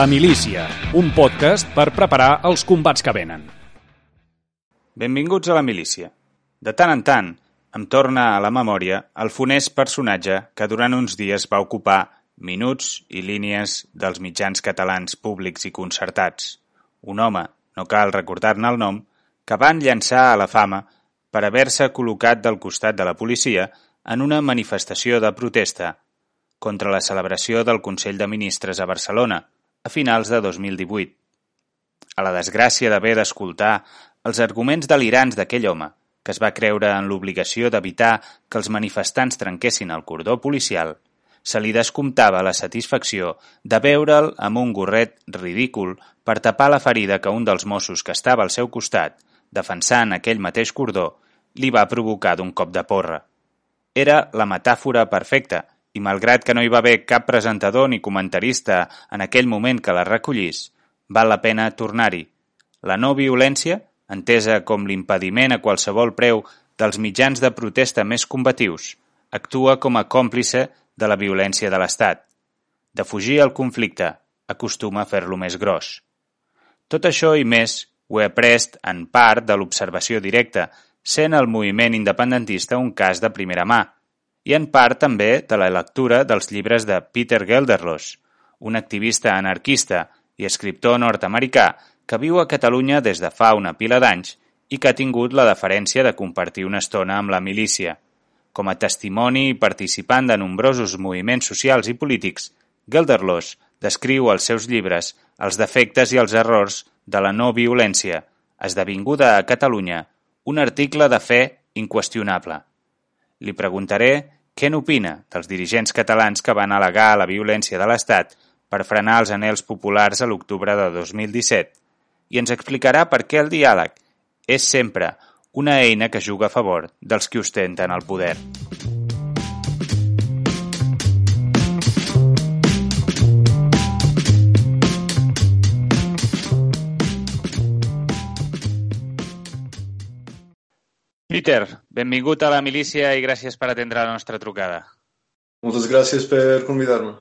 La Milícia, un podcast per preparar els combats que venen. Benvinguts a La Milícia. De tant en tant, em torna a la memòria el funest personatge que durant uns dies va ocupar minuts i línies dels mitjans catalans públics i concertats. Un home, no cal recordar-ne el nom, que van llançar a la fama per haver-se col·locat del costat de la policia en una manifestació de protesta contra la celebració del Consell de Ministres a Barcelona, a finals de 2018. A la desgràcia d'haver d'escoltar els arguments delirants d'aquell home, que es va creure en l'obligació d'evitar que els manifestants trenquessin el cordó policial, se li descomptava la satisfacció de veure'l amb un gorret ridícul per tapar la ferida que un dels Mossos que estava al seu costat, defensant aquell mateix cordó, li va provocar d'un cop de porra. Era la metàfora perfecta i malgrat que no hi va haver cap presentador ni comentarista en aquell moment que la recollís, val la pena tornar-hi. La no violència, entesa com l'impediment a qualsevol preu dels mitjans de protesta més combatius, actua com a còmplice de la violència de l'Estat. De fugir al conflicte, acostuma a fer-lo més gros. Tot això i més ho he après en part de l'observació directa, sent el moviment independentista un cas de primera mà, i en part també de la lectura dels llibres de Peter Gelderlos, un activista anarquista i escriptor nord-americà que viu a Catalunya des de fa una pila d'anys i que ha tingut la deferència de compartir una estona amb la milícia. Com a testimoni i participant de nombrosos moviments socials i polítics, Gelderlos descriu als seus llibres els defectes i els errors de la no violència, esdevinguda a Catalunya un article de fe inqüestionable. Li preguntaré què n'opina dels dirigents catalans que van al·legar la violència de l'Estat per frenar els anels populars a l'octubre de 2017 i ens explicarà per què el diàleg és sempre una eina que juga a favor dels qui ostenten el poder. Peter, benvingut a la milícia i gràcies per atendre la nostra trucada. Moltes gràcies per convidar-me.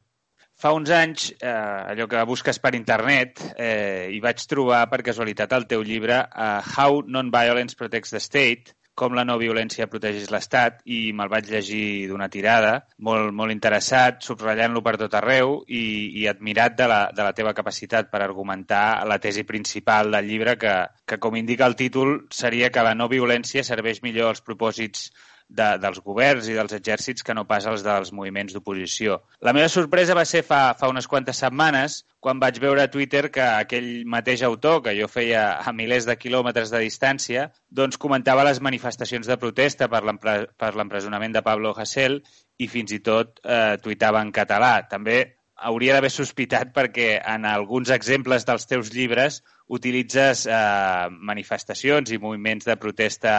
Fa uns anys, eh, allò que busques per internet, eh, hi vaig trobar per casualitat el teu llibre eh, How Non-Violence Protects the State, com la no violència protegeix l'Estat i me'l vaig llegir d'una tirada, molt, molt interessat, subratllant-lo per tot arreu i, i admirat de la, de la teva capacitat per argumentar la tesi principal del llibre que, que, com indica el títol, seria que la no violència serveix millor als propòsits de, dels governs i dels exèrcits que no pas els dels moviments d'oposició. La meva sorpresa va ser fa, fa unes quantes setmanes quan vaig veure a Twitter que aquell mateix autor, que jo feia a milers de quilòmetres de distància, doncs comentava les manifestacions de protesta per l'empresonament de Pablo Hasél i fins i tot eh, tuitava en català. També hauria d'haver sospitat perquè en alguns exemples dels teus llibres utilitzes eh, manifestacions i moviments de protesta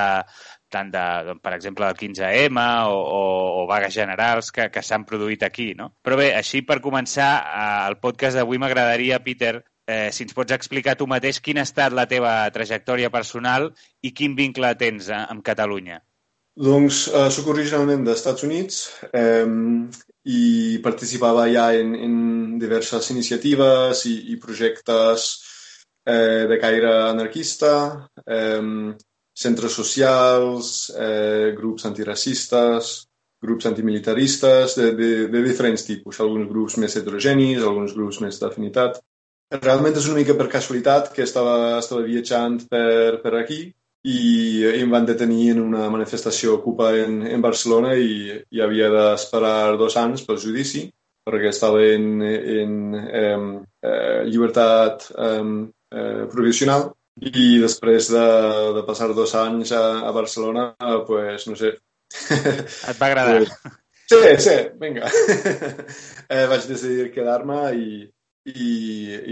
tant de, doncs, per exemple, del 15M o, o, o vagues generals que, que s'han produït aquí, no? Però bé, així per començar, eh, el podcast d'avui m'agradaria, Peter, eh, si ens pots explicar tu mateix quina ha estat la teva trajectòria personal i quin vincle tens eh, amb Catalunya. Doncs eh, sóc originalment dels Estats Units eh, i participava ja en, en diverses iniciatives i, i projectes eh, de caire anarquista. Eh, centres socials, eh, grups antiracistes, grups antimilitaristes de, de, de diferents tipus, alguns grups més heterogenis, alguns grups més d'afinitat. Realment és una mica per casualitat que estava, estava viatjant per, per aquí i, i em van detenir en una manifestació Ocupa en, en Barcelona i, i havia d'esperar dos anys pel judici perquè estava en, en eh, eh, llibertat eh, eh, provisional i després de, de passar dos anys a, a Barcelona, pues, no sé... Et va agradar? Pues, sí, sí, vinga. eh, vaig decidir quedar-me i, i,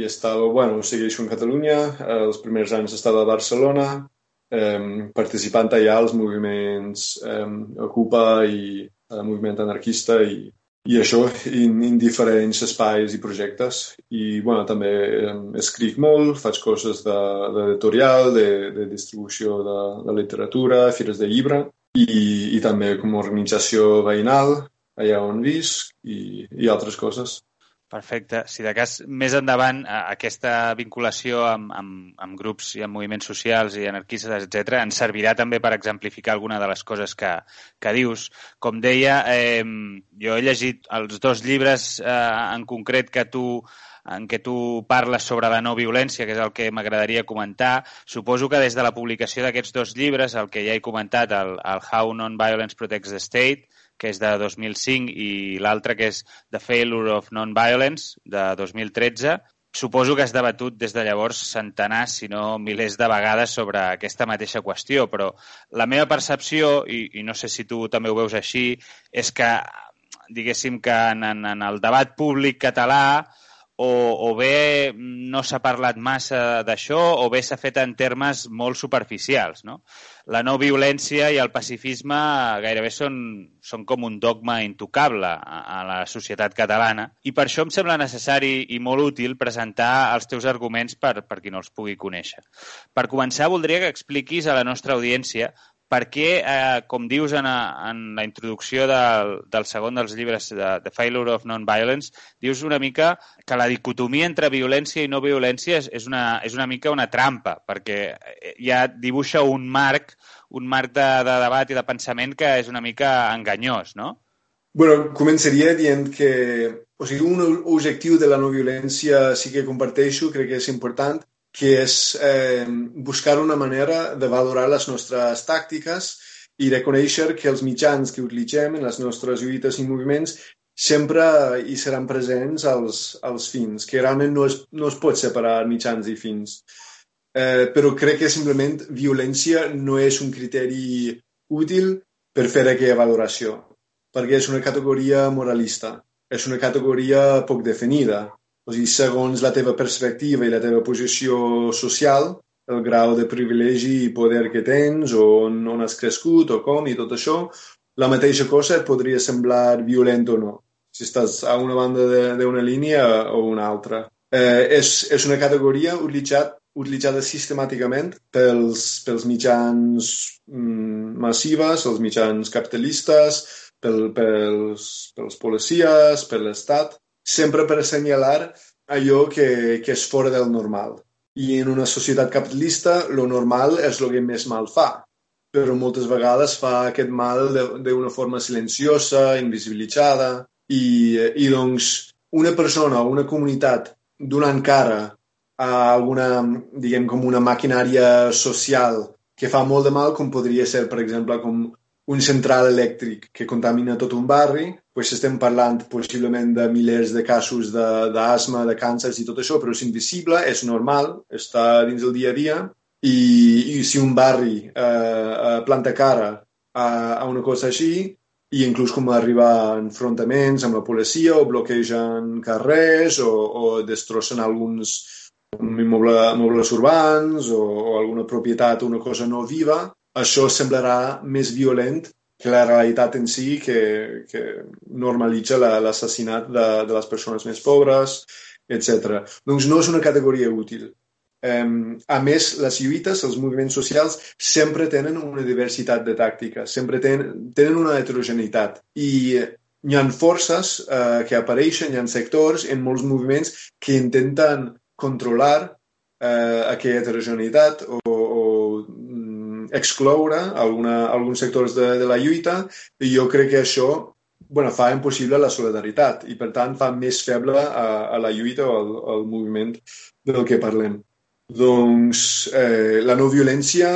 i estava, bueno, segueixo en Catalunya. Eh, els primers anys estava a Barcelona, eh, participant allà als moviments eh, Ocupa i el moviment anarquista i, i això en, en diferents espais i projectes. I bueno, també escric molt, faig coses d'editorial, de, de, de distribució de, de literatura, fires de llibre i, i també com a organització veïnal allà on visc i, i altres coses. Perfecte. Si de cas, més endavant, aquesta vinculació amb, amb, amb grups i amb moviments socials i anarquistes, etc, ens servirà també per exemplificar alguna de les coses que, que dius. Com deia, eh, jo he llegit els dos llibres eh, en concret que tu en què tu parles sobre la no violència, que és el que m'agradaria comentar. Suposo que des de la publicació d'aquests dos llibres, el que ja he comentat, el, el How Non-Violence Protects the State, que és de 2005, i l'altre, que és The Failure of Non-Violence, de 2013, suposo que has debatut des de llavors centenars, si no milers de vegades sobre aquesta mateixa qüestió, però la meva percepció, i, i no sé si tu també ho veus així, és que, diguéssim que en, en, en el debat públic català o, o bé no s'ha parlat massa d'això o bé s'ha fet en termes molt superficials. No? La no violència i el pacifisme gairebé són, són com un dogma intocable a, a la societat catalana i per això em sembla necessari i molt útil presentar els teus arguments per, per qui no els pugui conèixer. Per començar, voldria que expliquis a la nostra audiència perquè, eh, com dius en, a, en la introducció del, del segon dels llibres de The Failure of Non-Violence, dius una mica que la dicotomia entre violència i no violència és, és, una, és una mica una trampa, perquè eh, ja dibuixa un marc, un marc de, de debat i de pensament que és una mica enganyós, no? Bueno, començaria dient que o sigui, un objectiu de la no violència sí que comparteixo, crec que és important, que és eh, buscar una manera de valorar les nostres tàctiques i reconèixer que els mitjans que utilitzem en les nostres lluites i moviments sempre hi seran presents als, als fins, que realment no es, no es pot separar mitjans i fins. Eh, però crec que simplement violència no és un criteri útil per fer aquella valoració, perquè és una categoria moralista, és una categoria poc definida, o sigui, segons la teva perspectiva i la teva posició social, el grau de privilegi i poder que tens, o on, on has crescut, o com, i tot això, la mateixa cosa et podria semblar violent o no, si estàs a una banda d'una línia o una altra. Eh, és, és una categoria utilitzat, utilitzada sistemàticament pels, pels mitjans mm, massives, els mitjans capitalistes, pel, pels, pels policies, per l'Estat, sempre per assenyalar allò que, que és fora del normal. I en una societat capitalista, lo normal és el que més mal fa, però moltes vegades fa aquest mal d'una forma silenciosa, invisibilitzada, i, i doncs una persona o una comunitat donant cara a alguna, diguem, com una maquinària social que fa molt de mal, com podria ser, per exemple, com un central elèctric que contamina tot un barri, pues estem parlant possiblement de milers de casos d'asma, de, de càncers i tot això, però és invisible, és normal, està dins del dia a dia, i, i si un barri eh, eh planta cara a, a una cosa així, i inclús com arribar a enfrontaments amb la policia o bloquegen carrers o, o destrossen alguns immobles, immobles urbans o, o alguna propietat, una cosa no viva, això semblarà més violent que la realitat en si que, que normalitza l'assassinat de, de les persones més pobres, etc. Doncs no és una categoria útil. Um, a més, les lluites, els moviments socials, sempre tenen una diversitat de tàctiques, sempre tenen, tenen una heterogeneïtat. I hi ha forces uh, que apareixen, hi ha sectors en molts moviments que intenten controlar uh, aquella heterogeneïtat o excloure alguna, alguns sectors de, de la lluita i jo crec que això bueno, fa impossible la solidaritat i, per tant, fa més feble a, a la lluita o al, al moviment del que parlem. Doncs eh, la no violència,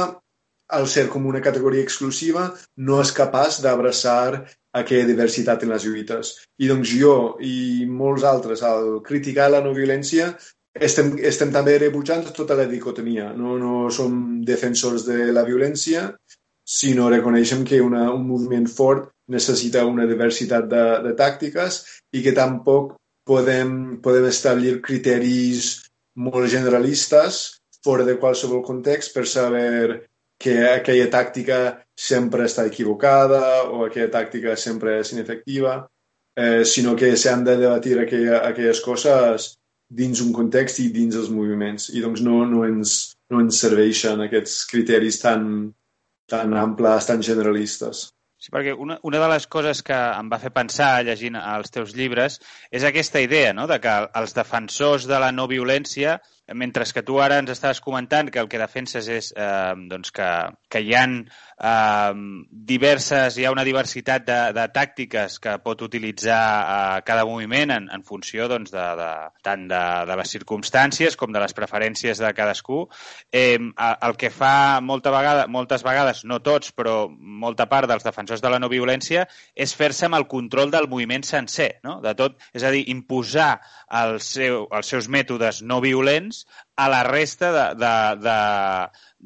al ser com una categoria exclusiva, no és capaç d'abraçar aquella diversitat en les lluites. I doncs jo i molts altres, al criticar la no violència, estem, estem també rebutjant tota la dicotomia. No, no som defensors de la violència, sinó reconeixem que una, un moviment fort necessita una diversitat de, de tàctiques i que tampoc podem, podem establir criteris molt generalistes fora de qualsevol context per saber que aquella tàctica sempre està equivocada o aquella tàctica sempre és inefectiva, eh, sinó que s'han de debatir aquella, aquelles coses dins un context i dins els moviments. I doncs no, no, ens, no ens serveixen aquests criteris tan, tan amples, tan generalistes. Sí, perquè una, una de les coses que em va fer pensar llegint els teus llibres és aquesta idea no? de que els defensors de la no violència mentre que tu ara ens estaves comentant que el que defenses és eh, doncs que, que hi ha eh, diverses, hi ha una diversitat de, de tàctiques que pot utilitzar eh, cada moviment en, en funció doncs, de, de, tant de, de les circumstàncies com de les preferències de cadascú. Eh, el que fa molta vegada, moltes vegades, no tots, però molta part dels defensors de la no violència és fer-se amb el control del moviment sencer, no? de tot, és a dir, imposar el seu, els seus mètodes no violents a la resta de, de, de,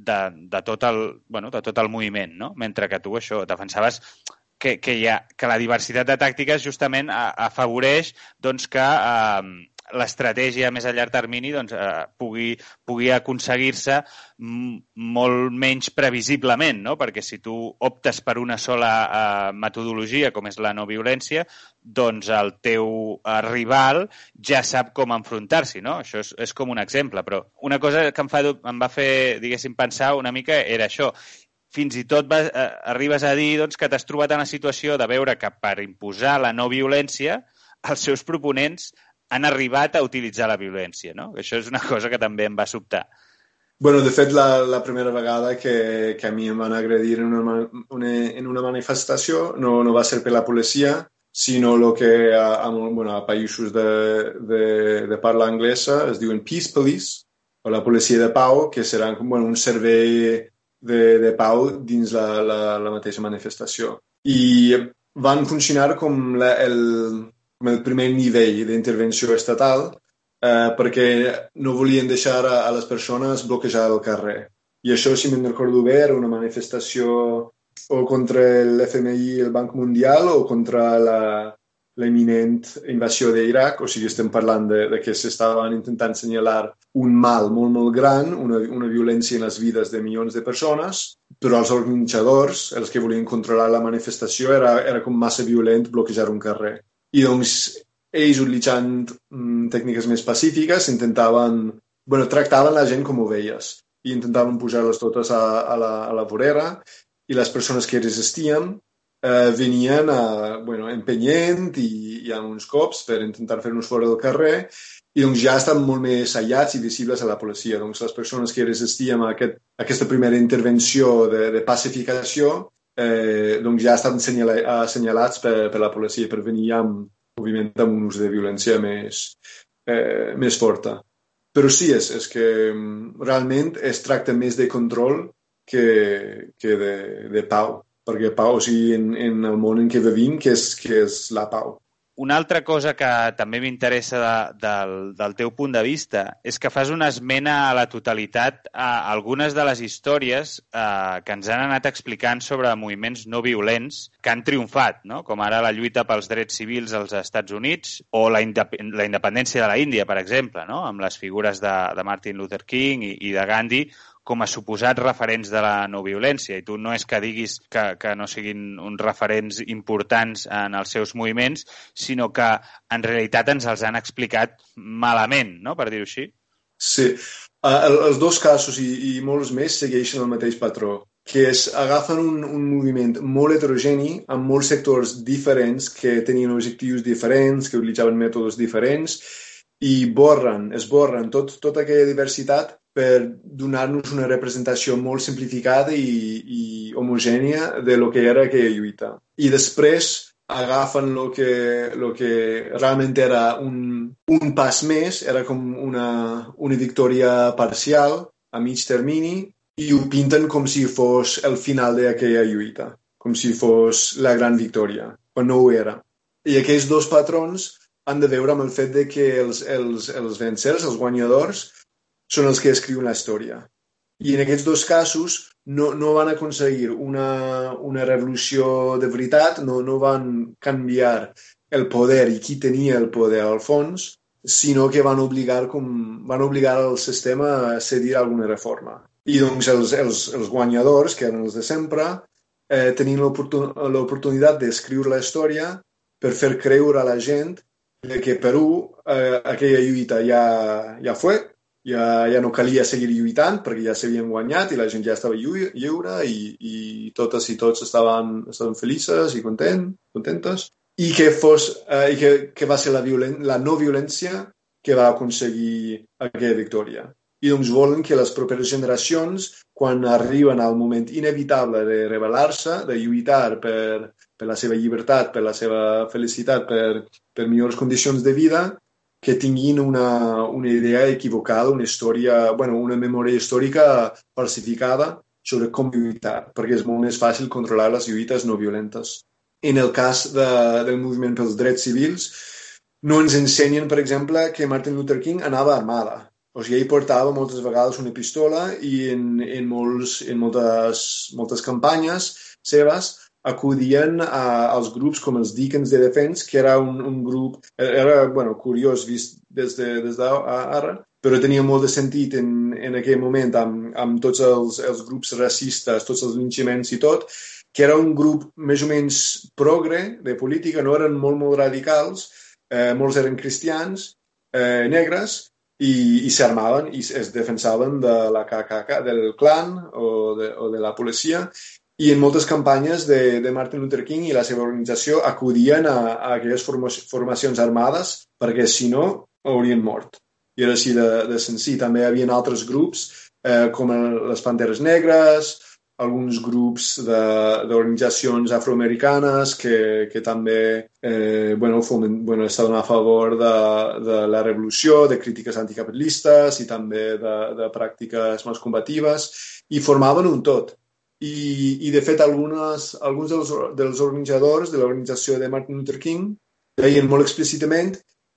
de, de, tot, el, bueno, de tot el moviment, no? Mentre que tu això defensaves que, que, ha, que la diversitat de tàctiques justament afavoreix doncs, que eh, l'estratègia més a llarg termini doncs, eh, pugui, pugui aconseguir-se molt menys previsiblement, no? perquè si tu optes per una sola eh, metodologia, com és la no violència, doncs el teu eh, rival ja sap com enfrontar-s'hi. No? Això és, és com un exemple, però una cosa que em, fa, em va fer, diguéssim, pensar una mica era això fins i tot vas, eh, arribes a dir doncs, que t'has trobat en la situació de veure que per imposar la no violència els seus proponents han arribat a utilitzar la violència, no? Això és una cosa que també em va sobtar. Bueno, de fet, la, la primera vegada que, que a mi em van agredir en una, una, en una manifestació no, no va ser per la policia, sinó el que a, a, bueno, a països de, de, de parla anglesa es diuen Peace Police, o la policia de pau, que serà bueno, un servei de, de pau dins la, la, la mateixa manifestació. I van funcionar com la, el, com el primer nivell d'intervenció estatal eh, perquè no volien deixar a, a les persones bloquejar el carrer. I això, si me'n recordo bé, era una manifestació o contra l'FMI el Banc Mundial o contra la, la imminent invasió d'Iraq, o sigui, estem parlant de, de que s'estaven intentant assenyalar un mal molt, molt gran, una, una violència en les vides de milions de persones, però els organitzadors, els que volien controlar la manifestació, era, era com massa violent bloquejar un carrer. I doncs ells, utilitzant mm, tècniques més pacífiques, intentaven... bueno, tractaven la gent com ovelles i intentaven pujar-les totes a, a, la, a la vorera i les persones que resistien eh, venien a, bueno, empenyent i, i amb uns cops per intentar fer-nos fora del carrer i doncs ja estan molt més allats i visibles a la policia. Doncs les persones que resistíem a, aquest, a aquesta primera intervenció de, de pacificació eh, doncs ja estan assenyalats per, per la policia per venir amb, òbviament, amb un ús de violència més, eh, més forta. Però sí, és, és que mm, realment es tracta més de control que, que de, de pau, perquè pau, o sigui, en, en el món en què vivim, que és, que és la pau. Una altra cosa que també m'interessa de, del, del teu punt de vista és que fas una esmena a la totalitat a algunes de les històries eh, que ens han anat explicant sobre moviments no violents que han triomfat, no? com ara la lluita pels drets civils als Estats Units o la, indep la independència de la Índia, per exemple, no? amb les figures de, de Martin Luther King i, i de Gandhi, com a suposats referents de la no violència. I tu no és que diguis que, que no siguin uns referents importants en els seus moviments, sinó que en realitat ens els han explicat malament, no?, per dir-ho així. Sí. Uh, els dos casos i, i molts més segueixen el mateix patró, que és agafen un, un moviment molt heterogeni amb molts sectors diferents que tenien objectius diferents, que utilitzaven mètodes diferents i borren, esborren tot, tota aquella diversitat per donar-nos una representació molt simplificada i, i homogènia de lo que era aquella lluita. I després agafen lo que, lo que realment era un, un pas més, era com una, una victòria parcial a mig termini i ho pinten com si fos el final d'aquella lluita, com si fos la gran victòria, quan no ho era. I aquells dos patrons han de veure amb el fet de que els, els, els vencers, els guanyadors, són els que escriuen la història. I en aquests dos casos no, no van aconseguir una, una revolució de veritat, no, no van canviar el poder i qui tenia el poder al fons, sinó que van obligar, com, van obligar el sistema a cedir alguna reforma. I doncs els, els, els guanyadors, que eren els de sempre, eh, tenien l'oportunitat d'escriure la història per fer creure a la gent que Perú, eh, aquella lluita ja, ja fue, ja, ja no calia seguir lluitant perquè ja s'havien guanyat i la gent ja estava lliure i, i totes i tots estaven, estaven felices i content, contentes i que, fos, eh, i que, que va ser la, violen la no violència que va aconseguir aquella victòria. I doncs volen que les properes generacions, quan arriben al moment inevitable de rebel·lar-se, de lluitar per, per la seva llibertat, per la seva felicitat, per, per millors condicions de vida, que tinguin una, una idea equivocada, una història, bueno, una memòria històrica falsificada sobre com lluitar, perquè és molt més fàcil controlar les lluites no violentes. En el cas de, del moviment pels drets civils, no ens ensenyen, per exemple, que Martin Luther King anava armada. O sigui, ell portava moltes vegades una pistola i en, en, molts, en moltes, moltes campanyes seves acudien a, als grups com els Deacons de Defense, que era un, un grup, era bueno, curiós vist des de, des d'ara, però tenia molt de sentit en, en aquell moment amb, amb tots els, els grups racistes, tots els linxaments i tot, que era un grup més o menys progre de política, no eren molt, molt radicals, eh, molts eren cristians, eh, negres, i, i s'armaven i es defensaven de la KKK, del clan o de, o de la policia i en moltes campanyes de, de Martin Luther King i la seva organització acudien a, a aquelles formacions armades perquè si no haurien mort. I era així de, de senzill. També hi havia altres grups eh, com les Panteres Negres, alguns grups d'organitzacions afroamericanes que, que també eh, bueno, foment, bueno, estaven a favor de, de la revolució, de crítiques anticapitalistes i també de, de pràctiques més combatives i formaven un tot i, i de fet algunes, alguns dels, dels organitzadors de l'organització de Martin Luther King deien molt explícitament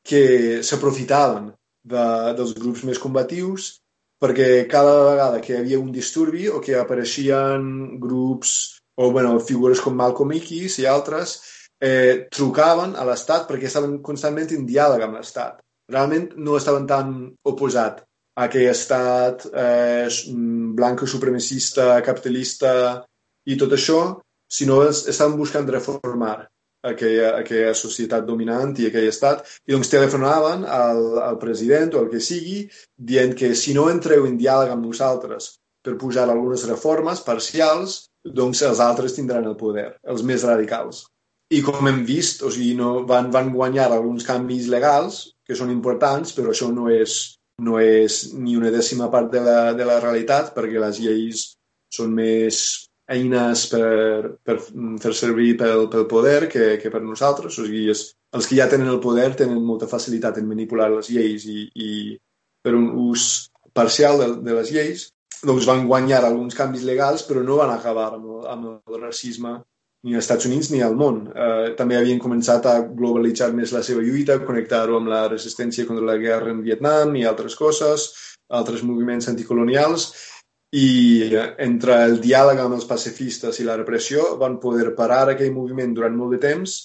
que s'aprofitaven de, dels grups més combatius perquè cada vegada que hi havia un disturbi o que apareixien grups o bueno, figures com Malcolm X i altres eh, trucaven a l'Estat perquè estaven constantment en diàleg amb l'Estat. Realment no estaven tan aquell estat eh, blanc supremacista, capitalista i tot això, sinó estan buscant reformar aquella, aquella societat dominant i aquell estat, i doncs telefonaven al, al president o el que sigui, dient que si no entreu en diàleg amb nosaltres per posar algunes reformes parcials, doncs els altres tindran el poder, els més radicals. I com hem vist, o sigui, no, van, van guanyar alguns canvis legals que són importants, però això no és no és ni una dècima part de la, de la realitat perquè les lleis són més eines per, per fer servir pel, pel poder que, que per nosaltres. O sigui, és, els que ja tenen el poder tenen molta facilitat en manipular les lleis i, i per un ús parcial de, de les lleis doncs van guanyar alguns canvis legals però no van acabar amb el, amb el racisme ni als Estats Units ni al món. Eh, també havien començat a globalitzar més la seva lluita, connectar-ho amb la resistència contra la guerra en Vietnam i altres coses, altres moviments anticolonials, i entre el diàleg amb els pacifistes i la repressió van poder parar aquell moviment durant molt de temps,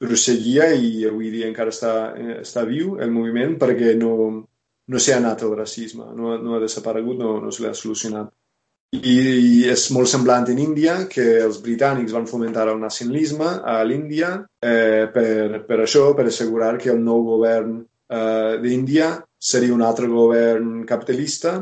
però seguia i avui dia encara està, està viu el moviment perquè no, no s'ha anat el racisme, no, no ha desaparegut, no, no se l'ha solucionat. I és molt semblant en Índia, que els britànics van fomentar el nacionalisme a l'Índia eh, per, per això, per assegurar que el nou govern eh, d'Índia seria un altre govern capitalista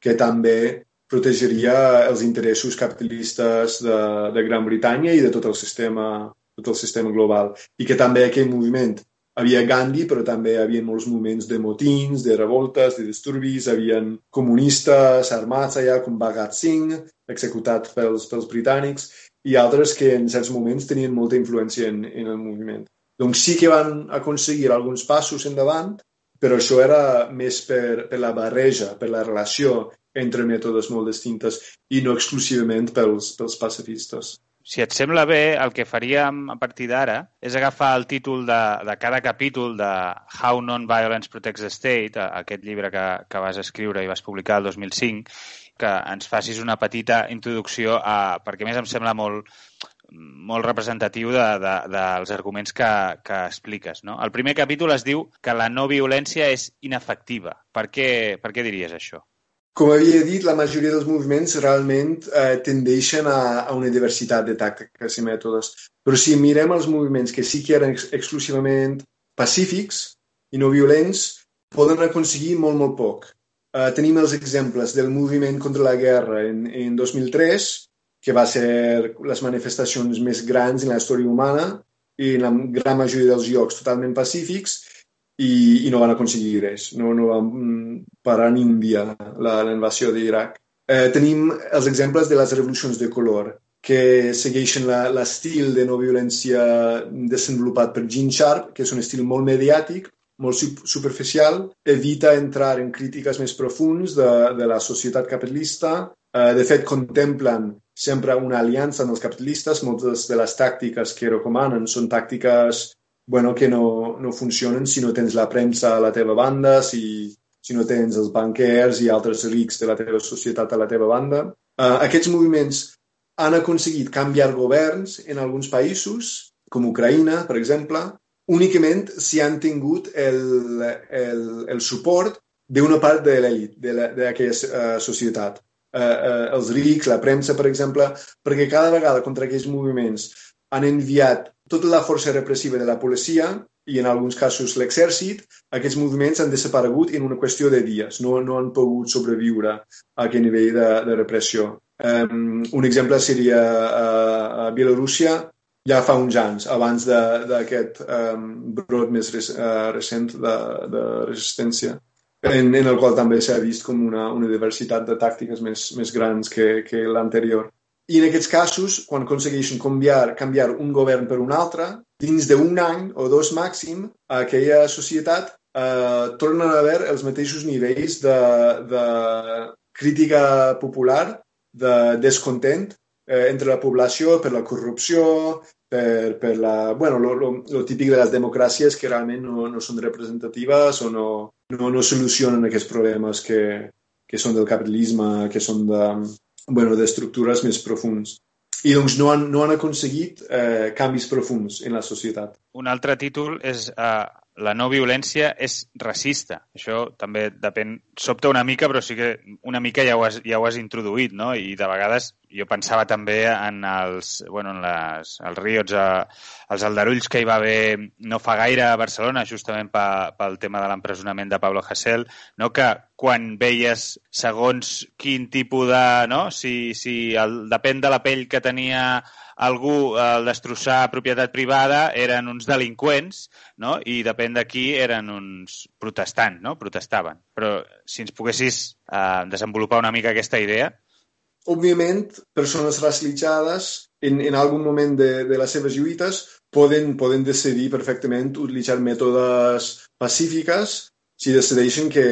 que també protegeria els interessos capitalistes de, de Gran Bretanya i de tot el sistema tot el sistema global. I que també aquell moviment havia Gandhi, però també hi havia molts moments de motins, de revoltes, de disturbis, havien comunistes armats allà, com Bhagat Singh, executat pels, pels britànics, i altres que en certs moments tenien molta influència en, en el moviment. Doncs sí que van aconseguir alguns passos endavant, però això era més per, per la barreja, per la relació entre mètodes molt distintes i no exclusivament pels, pels pacifistes. Si et sembla bé, el que faríem a partir d'ara és agafar el títol de, de cada capítol de How Non-Violence Protects the State, aquest llibre que, que vas escriure i vas publicar el 2005, que ens facis una petita introducció a... perquè més em sembla molt, molt representatiu de, de, dels arguments que, que expliques. No? El primer capítol es diu que la no violència és inefectiva. Per què, per què diries això? Com havia dit, la majoria dels moviments realment eh, tendeixen a, a una diversitat de tàctiques i mètodes. Però si mirem els moviments que sí que eren ex exclusivament pacífics i no violents, poden aconseguir molt, molt poc. Uh, tenim els exemples del moviment contra la guerra en, en 2003, que va ser les manifestacions més grans en la història humana i en la gran majoria dels llocs totalment pacífics i, i no van aconseguir res. No, no van mm, parar ni un dia la, la invasió d'Iraq. Eh, tenim els exemples de les revolucions de color, que segueixen l'estil de no violència desenvolupat per Gene Sharp, que és un estil molt mediàtic, molt superficial, evita entrar en crítiques més profuns de, de la societat capitalista. Eh, de fet, contemplen sempre una aliança amb els capitalistes. Moltes de les tàctiques que recomanen són tàctiques bueno, que no, no funcionen si no tens la premsa a la teva banda, si, si no tens els banquers i altres rics de la teva societat a la teva banda. Uh, aquests moviments han aconseguit canviar governs en alguns països, com Ucraïna, per exemple, únicament si han tingut el, el, el suport d'una part de l'elit d'aquella uh, societat. Uh, uh, els rics, la premsa, per exemple, perquè cada vegada contra aquells moviments han enviat tota la força repressiva de la policia i en alguns casos l'exèrcit, aquests moviments han desaparegut en una qüestió de dies, no, no han pogut sobreviure a aquest nivell de, de repressió. Um, un exemple seria uh, a Bielorússia, ja fa uns anys, abans d'aquest um, brot més res, uh, recent de, de resistència, en, en el qual també s'ha vist com una, una diversitat de tàctiques més, més grans que, que l'anterior. I en aquests casos, quan aconsegueixen canviar, canviar un govern per un altre, dins d'un any o dos màxim, aquella societat eh, tornen a haver els mateixos nivells de, de crítica popular, de descontent eh, entre la població per la corrupció, per, per la... Bueno, lo, lo, lo típic de les democràcies que realment no, no són representatives o no, no, no solucionen aquests problemes que, que són del capitalisme, que són de, bueno, d'estructures més profuns. I doncs no han, no han aconseguit eh, canvis profuns en la societat. Un altre títol és eh, la no violència és racista. Això també depèn, sobta una mica, però sí que una mica ja ho has, ja ho has introduït, no? I de vegades jo pensava també en els, bueno, en les, els riots, eh, els aldarulls que hi va haver no fa gaire a Barcelona, justament pe, pel tema de l'empresonament de Pablo Hasél, no? que quan veies segons quin tipus de... No? Si, si el, depèn de la pell que tenia algú al destrossar propietat privada eren uns delinqüents, no? I depèn de qui eren uns protestants, no? Protestaven. Però si ens poguessis eh, desenvolupar una mica aquesta idea. Òbviament, persones racialitzades en, en algun moment de, de les seves lluites poden, poden decidir perfectament utilitzar mètodes pacífiques si decideixen que,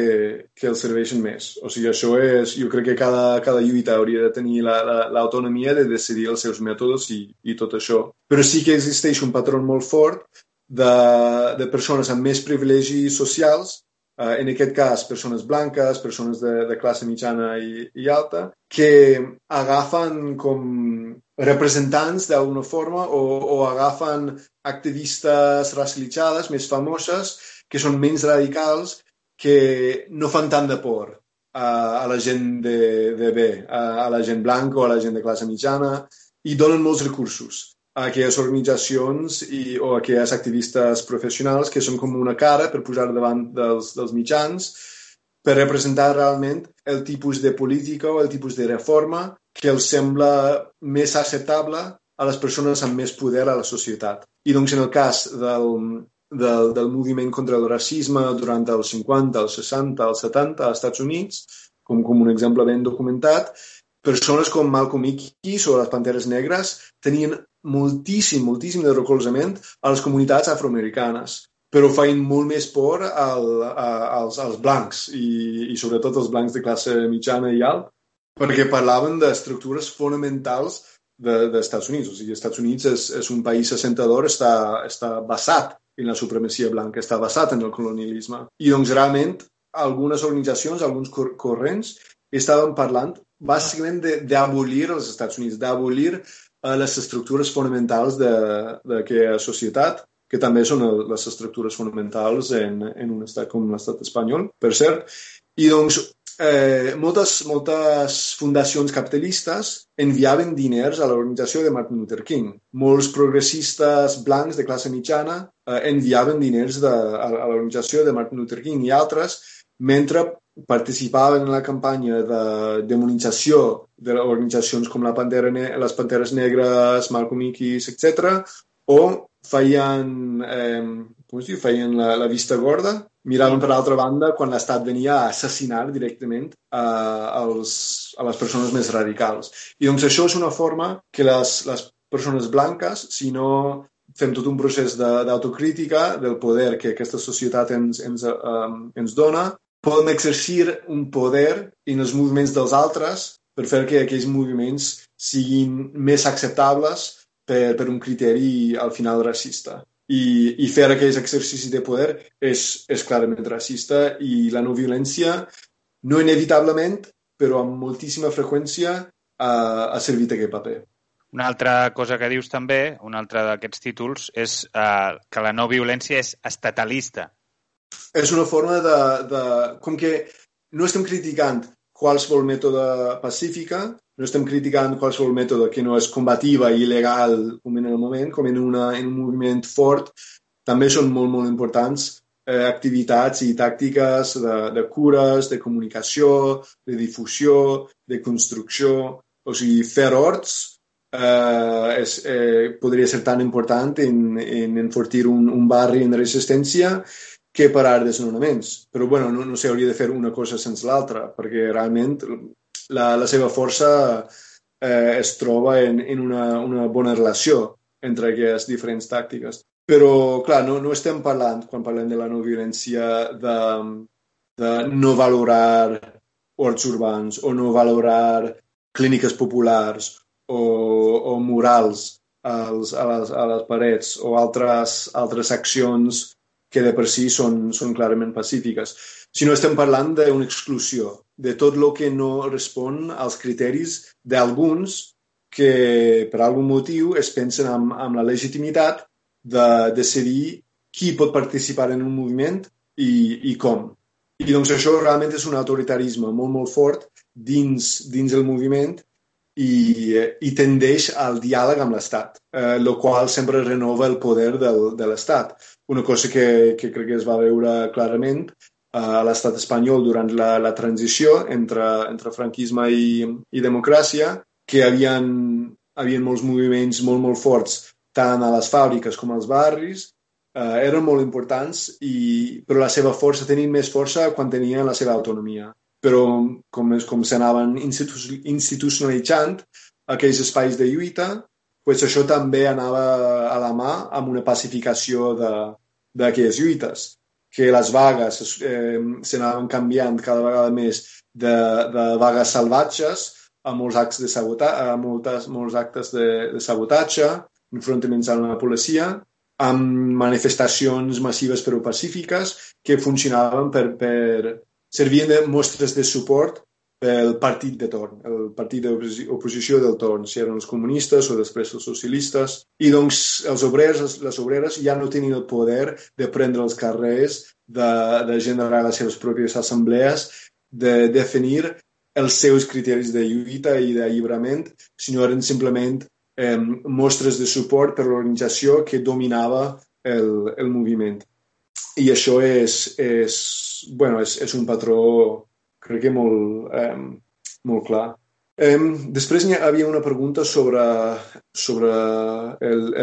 que els serveixen més. O sigui, això és... Jo crec que cada, cada lluita hauria de tenir l'autonomia la, la, de decidir els seus mètodes i, i tot això. Però sí que existeix un patró molt fort de, de persones amb més privilegis socials, eh, en aquest cas persones blanques, persones de, de classe mitjana i, i alta, que agafen com representants d'alguna forma o, o agafen activistes racialitzades més famoses que són menys radicals, que no fan tant de por a, a la gent de, de bé, a, a la gent blanca o a la gent de classe mitjana, i donen molts recursos a aquelles organitzacions i, o a aquelles activistes professionals que són com una cara per posar davant dels, dels mitjans per representar realment el tipus de política o el tipus de reforma que els sembla més acceptable a les persones amb més poder a la societat. I doncs en el cas del, del, del moviment contra el racisme durant els 50, els 60, els 70 als Estats Units, com, com un exemple ben documentat, persones com Malcolm X o les Panteres Negres tenien moltíssim, moltíssim de recolzament a les comunitats afroamericanes, però feien molt més por al, a, als, als blancs i, i sobretot als blancs de classe mitjana i alt, perquè parlaven d'estructures fonamentals dels de, Estats Units. O sigui, els Estats Units és, és un país assentador, està, està basat en la supremacia blanca, està basat en el colonialisme. I doncs realment algunes organitzacions, alguns cor corrents estaven parlant bàsicament d'abolir els Estats Units, d'abolir eh, les estructures fonamentals d'aquella societat, que també són les estructures fonamentals en, en un estat com l'estat espanyol, per cert. I doncs eh, moltes, moltes fundacions capitalistes enviaven diners a l'organització de Martin Luther King. Molts progressistes blancs de classe mitjana eh, enviaven diners de, a, a l'organització de Martin Luther King i altres, mentre participaven en la campanya de demonització de organitzacions com la Pantera ne les Panteres Negres, Malcolm X, etc. o feien, eh, com es diu, feien la, la vista gorda, miraven per l'altra banda quan l'Estat venia a assassinar directament a, als, a les persones més radicals. I doncs això és una forma que les, les persones blanques, si no fem tot un procés d'autocrítica de, del poder que aquesta societat ens, ens, um, ens dona, podem exercir un poder en els moviments dels altres per fer que aquells moviments siguin més acceptables per, per un criteri al final racista. I, i fer aquells exercicis de poder és, és clarament racista i la no violència no inevitablement, però amb moltíssima freqüència ha, ha servit aquest paper. Una altra cosa que dius també, un altre d'aquests títols, és eh, que la no violència és estatalista. És una forma de, de... Com que no estem criticant qualsevol mètode pacífica, no estem criticant qualsevol mètode que no és combativa i il·legal com en el moment, com en, una, en un moviment fort, també són molt, molt importants eh, activitats i tàctiques de, de cures, de comunicació, de difusió, de construcció. O sigui, fer horts eh, és, eh, podria ser tan important en, en enfortir un, un barri en resistència que parar desnonaments. Però bueno, no, no s'hauria de fer una cosa sense l'altra, perquè realment la, la seva força eh, es troba en, en una, una bona relació entre aquestes diferents tàctiques. Però, clar, no, no estem parlant, quan parlem de la no violència, de, de no valorar horts urbans o no valorar clíniques populars o, o murals als, a, les, a les parets o altres, altres accions que de per si són, són clarament pacífiques, sinó estem parlant d'una exclusió, de tot el que no respon als criteris d'alguns que per algun motiu es pensen amb, amb la legitimitat de decidir qui pot participar en un moviment i, i com. I doncs això realment és un autoritarisme molt, molt fort dins, dins el moviment i, i tendeix al diàleg amb l'Estat, eh, el qual sempre renova el poder del, de l'Estat una cosa que, que crec que es va veure clarament eh, a l'estat espanyol durant la, la transició entre, entre franquisme i, i democràcia, que havien, havien molts moviments molt, molt forts, tant a les fàbriques com als barris, eh, eren molt importants, i, però la seva força, tenien més força quan tenien la seva autonomia. Però com, com s'anaven institucionalitzant aquells espais de lluita, pues això també anava a la mà amb una pacificació d'aquelles lluites, que les vagues eh, s'anaven canviant cada vegada més de, de vagues salvatges a molts actes de sabotatge, a moltes, molts actes de, de sabotatge, enfrontaments amb la policia, amb manifestacions massives però pacífiques que funcionaven per, per servien de mostres de suport el partit de torn, el partit d'oposició del torn, si eren els comunistes o després els socialistes. I doncs els obrers, les obreres ja no tenien el poder de prendre els carrers, de, de generar les seves pròpies assemblees, de definir els seus criteris de lluita i d'alliberament, sinó eren simplement eh, mostres de suport per l'organització que dominava el, el moviment. I això és, és, bueno, és, és un patró crec que molt, eh, molt clar. Eh, després hi havia una pregunta sobre, sobre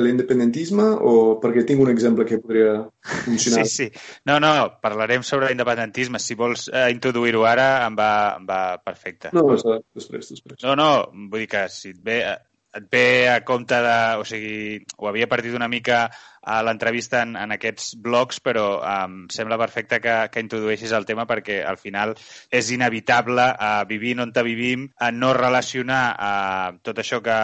l'independentisme o perquè tinc un exemple que podria funcionar. Sí, sí. No, no, parlarem sobre l'independentisme. Si vols eh, introduir-ho ara, em va, em va perfecte. No, després, després. No, no, vull dir que si et ve, et ve a compte de... O sigui, ho havia partit una mica a l'entrevista en, en aquests blocs, però um, sembla perfecte que, que introdueixis el tema perquè al final és inevitable uh, vivint on te vivim, a no relacionar uh, tot, això que,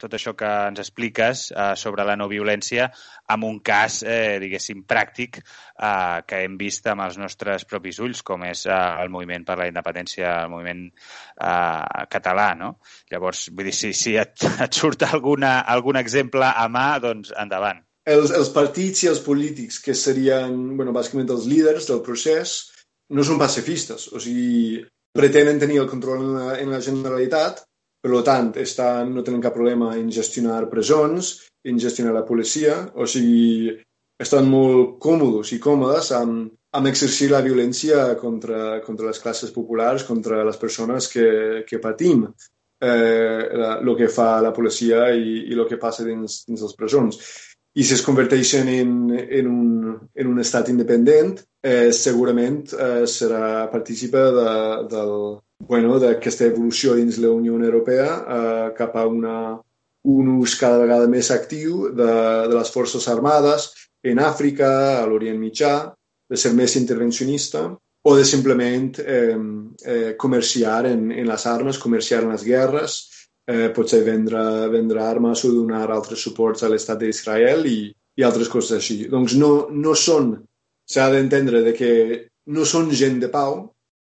tot això que ens expliques uh, sobre la no violència amb un cas, eh, diguéssim, pràctic eh, que hem vist amb els nostres propis ulls, com és eh, el moviment per la independència, el moviment eh, català, no? Llavors, vull dir, si, si et, et surt alguna, algun exemple a mà, doncs endavant els, els partits i els polítics, que serien, bueno, bàsicament els líders del procés, no són pacifistes. O sigui, pretenen tenir el control en la, en la Generalitat, per tant, estan, no tenen cap problema en gestionar presons, en gestionar la policia, o sigui, estan molt còmodes i còmodes amb, amb exercir la violència contra, contra les classes populars, contra les persones que, que patim eh, el que fa la policia i, i el que passa dins, dins les presons. I si es converteixen en, en, un, en un estat independent, eh, segurament eh, serà partícipe de, del, bueno, evolució dins la Unió Europea eh, cap a una, un ús cada vegada més actiu de, de les forces armades en Àfrica, a l'Orient Mitjà, de ser més intervencionista o de simplement eh, eh, comerciar en, en les armes, comerciar en les guerres, eh, potser vendre, vendre armes o donar altres suports a l'estat d'Israel i, i altres coses així. Doncs no, no són, s'ha d'entendre de que no són gent de pau,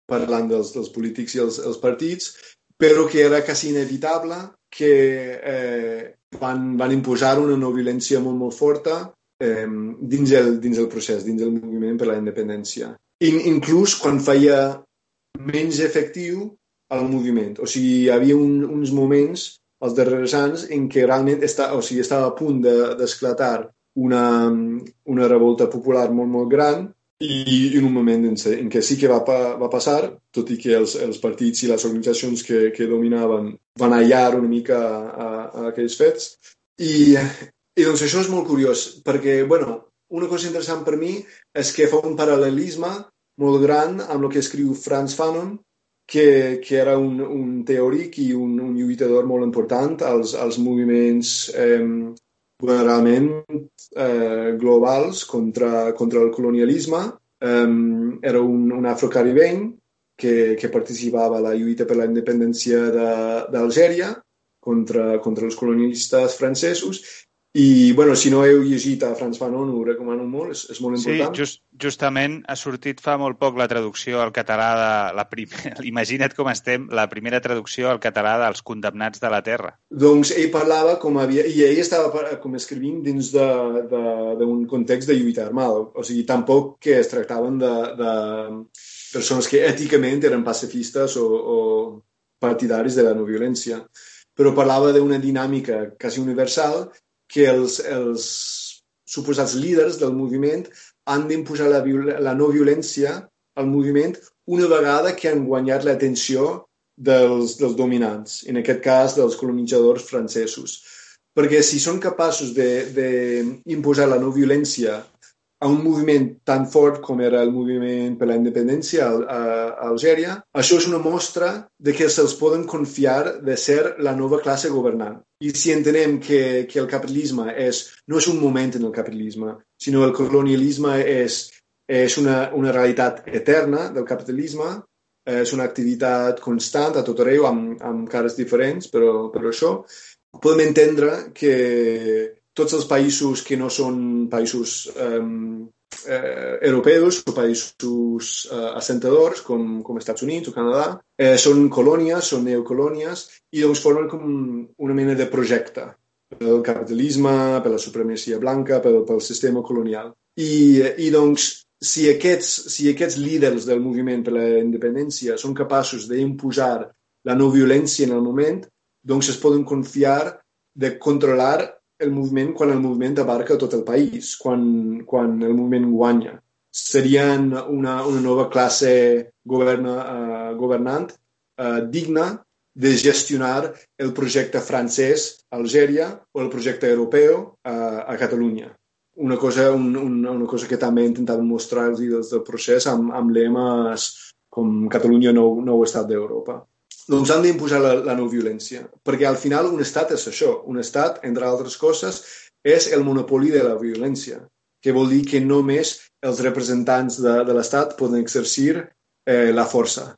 parlant dels, dels polítics i els, els partits, però que era quasi inevitable que eh, van, van imposar una no violència molt, molt forta eh, dins, el, dins el procés, dins el moviment per la independència in, inclús quan feia menys efectiu el moviment. O sigui, hi havia un, uns moments els darrers anys en què realment està, o sigui, estava a punt d'esclatar de, una, una revolta popular molt, molt gran i en un moment en, en què sí que va, va passar, tot i que els, els partits i les organitzacions que, que dominaven van allar una mica a, a aquells fets. I, I doncs això és molt curiós, perquè, bueno, una cosa interessant per mi és que fa un paral·lelisme molt gran amb el que escriu Franz Fanon, que, que era un, un teòric i un, un lluitador molt important als, als moviments eh, realment eh, globals contra, contra el colonialisme. Eh, era un, un afrocaribeny que, que participava a la lluita per la independència d'Algèria contra, contra els colonialistes francesos i, bueno, si no heu llegit a Franz Fanon, ho recomano molt, és, és molt important. Sí, just, justament ha sortit fa molt poc la traducció al català de la primera... Imagina't com estem, la primera traducció al català dels condemnats de la Terra. Doncs ell parlava com havia... I ell estava com escrivint dins d'un context de lluita armada. O sigui, tampoc que es tractaven de, de persones que èticament eren pacifistes o, o partidaris de la no violència però parlava d'una dinàmica quasi universal que els, els suposats líders del moviment han d'imposar la, la no violència al moviment una vegada que han guanyat l'atenció dels, dels dominants, en aquest cas dels colonitzadors francesos. Perquè si són capaços d'imposar la no violència a un moviment tan fort com era el moviment per la independència a, a, Algèria, això és una mostra de que se'ls poden confiar de ser la nova classe governant. I si entenem que, que el capitalisme és, no és un moment en el capitalisme, sinó el colonialisme és, és una, una realitat eterna del capitalisme, és una activitat constant a tot arreu, amb, amb cares diferents, però, però això, podem entendre que tots els països que no són països eh, eh, europeus o països eh, assentadors, com, com Estats Units o Canadà, eh, són colònies, són neocolònies, i doncs formen com una mena de projecte pel capitalisme, per la supremacia blanca, pel, pel sistema colonial. I, i doncs, si aquests, si aquests líders del moviment per la independència són capaços d'imposar la no violència en el moment, doncs es poden confiar de controlar el moviment quan el moviment abarca tot el país, quan, quan el moviment guanya. Serien una, una nova classe governa, uh, governant uh, digna de gestionar el projecte francès a Algèria o el projecte europeu uh, a Catalunya. Una cosa, un, una, una cosa que també intentàvem mostrar els líders del procés amb, amb lemes com Catalunya nou, nou estat d'Europa doncs han d'imposar la, la no violència. Perquè al final un estat és això. Un estat, entre altres coses, és el monopoli de la violència, que vol dir que només els representants de, de l'estat poden exercir eh, la força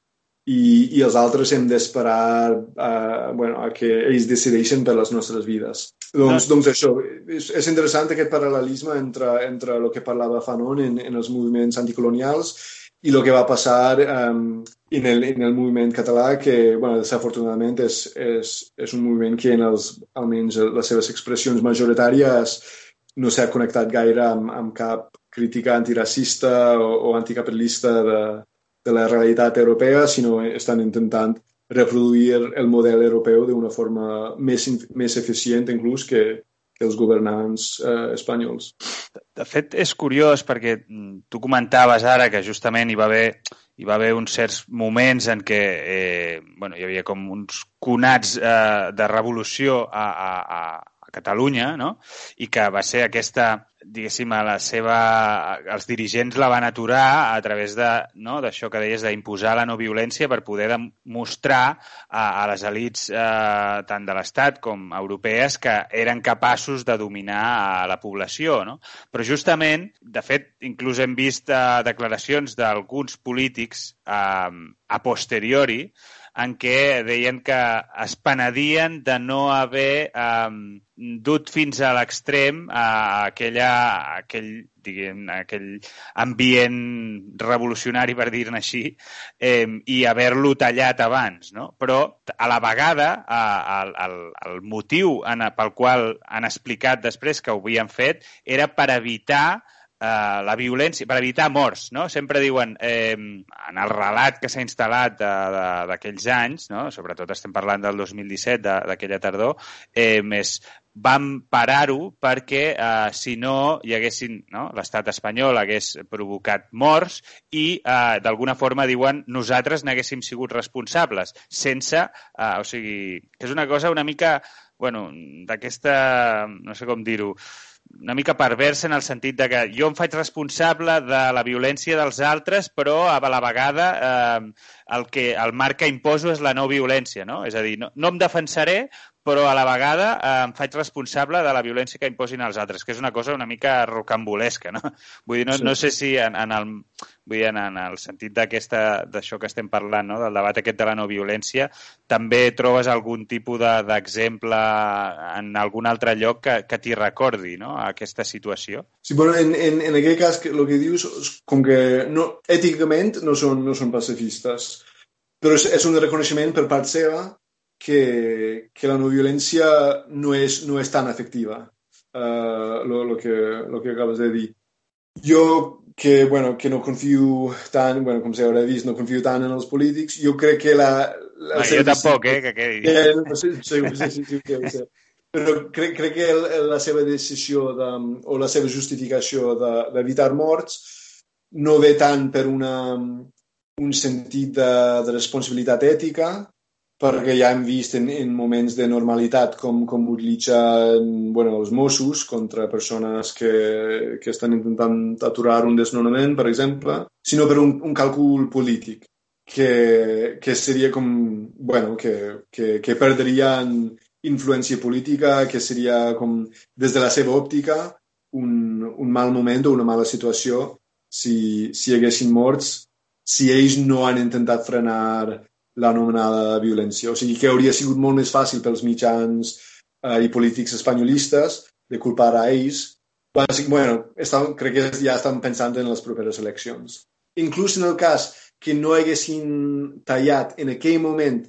i, i els altres hem d'esperar eh, bueno, a que ells decideixen per les nostres vides. Doncs, doncs això, és, és interessant aquest paral·lelisme entre, entre el que parlava Fanon en, en els moviments anticolonials i el que va passar um, en, el, en el moviment català, que, bueno, desafortunadament és, és, és un moviment que en els, almenys les seves expressions majoritàries no s'ha connectat gaire amb, amb cap crítica antiracista o, o anticapitalista de, de la realitat europea, sinó estan intentant reproduir el model europeu d'una forma més, més eficient inclús que els governants eh, espanyols. De fet, és curiós perquè mm, tu comentaves ara que justament hi va haver hi va haver uns certs moments en què eh, bueno, hi havia com uns conats eh, de revolució a, a, a Catalunya, no? I que va ser aquesta diguéssim, la seva... els dirigents la van aturar a través de, no, d'això que deies, d'imposar la no violència per poder demostrar a, a les elites eh, tant de l'Estat com europees que eren capaços de dominar a la població. No? Però justament, de fet, inclús hem vist eh, declaracions d'alguns polítics eh, a posteriori en què deien que es penedien de no haver um, dut fins a l'extrem a aquella, aquell, diguem, aquell ambient revolucionari, per dir-ne així, eh, i haver-lo tallat abans. No? Però, a la vegada, a, el, el, el motiu en, pel qual han explicat després que ho havien fet era per evitar eh, la violència, per evitar morts, no? Sempre diuen, eh, en el relat que s'ha instal·lat d'aquells anys, no? sobretot estem parlant del 2017, d'aquella tardor, eh, és vam parar-ho perquè eh, si no hi haguessin, no? l'estat espanyol hagués provocat morts i eh, d'alguna forma diuen nosaltres n'haguéssim sigut responsables sense, eh, o sigui, que és una cosa una mica, bueno, d'aquesta, no sé com dir-ho, una mica perversa en el sentit de que jo em faig responsable de la violència dels altres, però a la vegada eh, el que el marc que imposo és la no violència, no? És a dir, no, no em defensaré, però a la vegada eh, em faig responsable de la violència que imposin els altres, que és una cosa una mica rocambolesca, no? Vull dir, no, sí. no sé si en, en, el, vull dir, en, en el sentit d'aquesta d'això que estem parlant, no? del debat aquest de la no violència, també trobes algun tipus d'exemple de, en algun altre lloc que, que t'hi recordi, no?, aquesta situació? Sí, bueno, en, en, en aquest cas, el que dius, com que no, èticament no són, no són pacifistes, però és, és un reconeixement per part seva que, que la no violència no és, no és tan efectiva, uh, lo, lo, que, lo que acabes de dir. Jo, que, bueno, que no confio tant, bueno, com s'haurà vist, no confio tant en els polítics, jo crec que la... la no, jo tampoc, eh, que quedi. Eh, no sé, sí, sí, sí, sí, sí, sí. Però crec, crec que la seva decisió de, o la seva justificació d'evitar de, morts no ve tant per una, un sentit de, de responsabilitat ètica, perquè ja hem vist en, en moments de normalitat com, com utilitzen bueno, els Mossos contra persones que, que estan intentant aturar un desnonament, per exemple, sinó per un, un càlcul polític que, que seria com, bueno, que, que, que perdrien influència política, que seria com, des de la seva òptica, un, un mal moment o una mala situació si, si haguessin morts, si ells no han intentat frenar l'anomenada violència. O sigui que hauria sigut molt més fàcil pels mitjans eh, i polítics espanyolistes de culpar a ells. Bàsic, bueno, estan, crec que ja estan pensant en les properes eleccions. Inclús en el cas que no haguessin tallat en aquell moment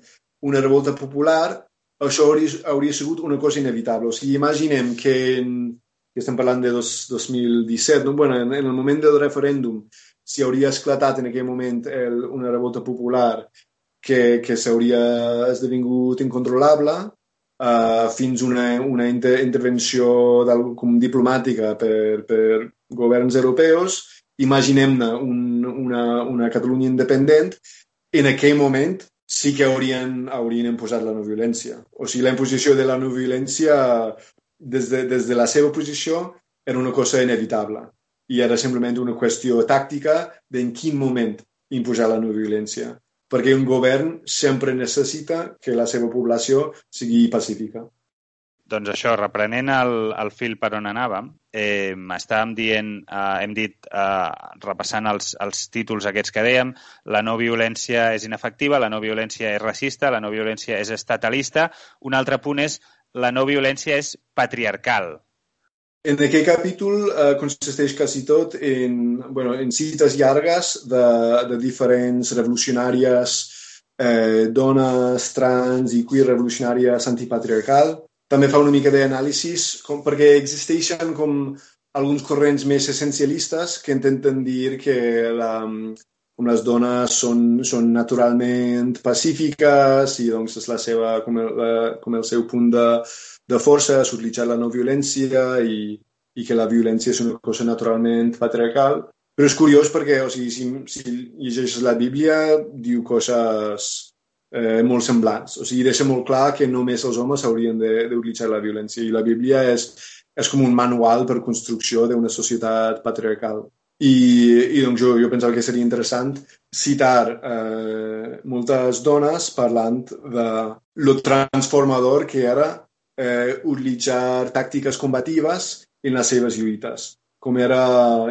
una revolta popular, això hauria, hauria sigut una cosa inevitable. O sigui, imaginem que, en, que estem parlant de dos, 2017, no? bueno, en, en el moment del referèndum, si hauria esclatat en aquell moment el, una revolta popular que, que s'hauria esdevingut incontrolable uh, fins una, una inter intervenció com diplomàtica per, per governs europeus. Imaginem-ne un, una, una Catalunya independent. En aquell moment sí que haurien, haurien imposat la no violència. O sigui, la imposició de la no violència des de, des de la seva posició era una cosa inevitable i era simplement una qüestió tàctica d'en quin moment imposar la no violència perquè un govern sempre necessita que la seva població sigui pacífica. Doncs això, reprenent el, el fil per on anàvem, eh, estàvem dient, eh, hem dit, eh, repassant els, els títols aquests que dèiem, la no violència és inefectiva, la no violència és racista, la no violència és estatalista. Un altre punt és la no violència és patriarcal. En aquell capítol eh, consisteix quasi tot en, bueno, en cites llargues de, de diferents revolucionàries, eh, dones, trans i queer revolucionàries antipatriarcal. També fa una mica d'anàlisis perquè existeixen com alguns corrents més essencialistes que intenten dir que la, com les dones són, són naturalment pacífiques i doncs és la seva, com, el, la, com el seu punt de, de força, és utilitzar la no violència i, i que la violència és una cosa naturalment patriarcal. Però és curiós perquè, o sigui, si, si llegeixes la Bíblia, diu coses eh, molt semblants. O sigui, deixa molt clar que només els homes haurien d'utilitzar la violència i la Bíblia és, és com un manual per construcció d'una societat patriarcal. I, i doncs jo, jo pensava que seria interessant citar eh, moltes dones parlant de lo transformador que era eh, utilitzar tàctiques combatives en les seves lluites, com era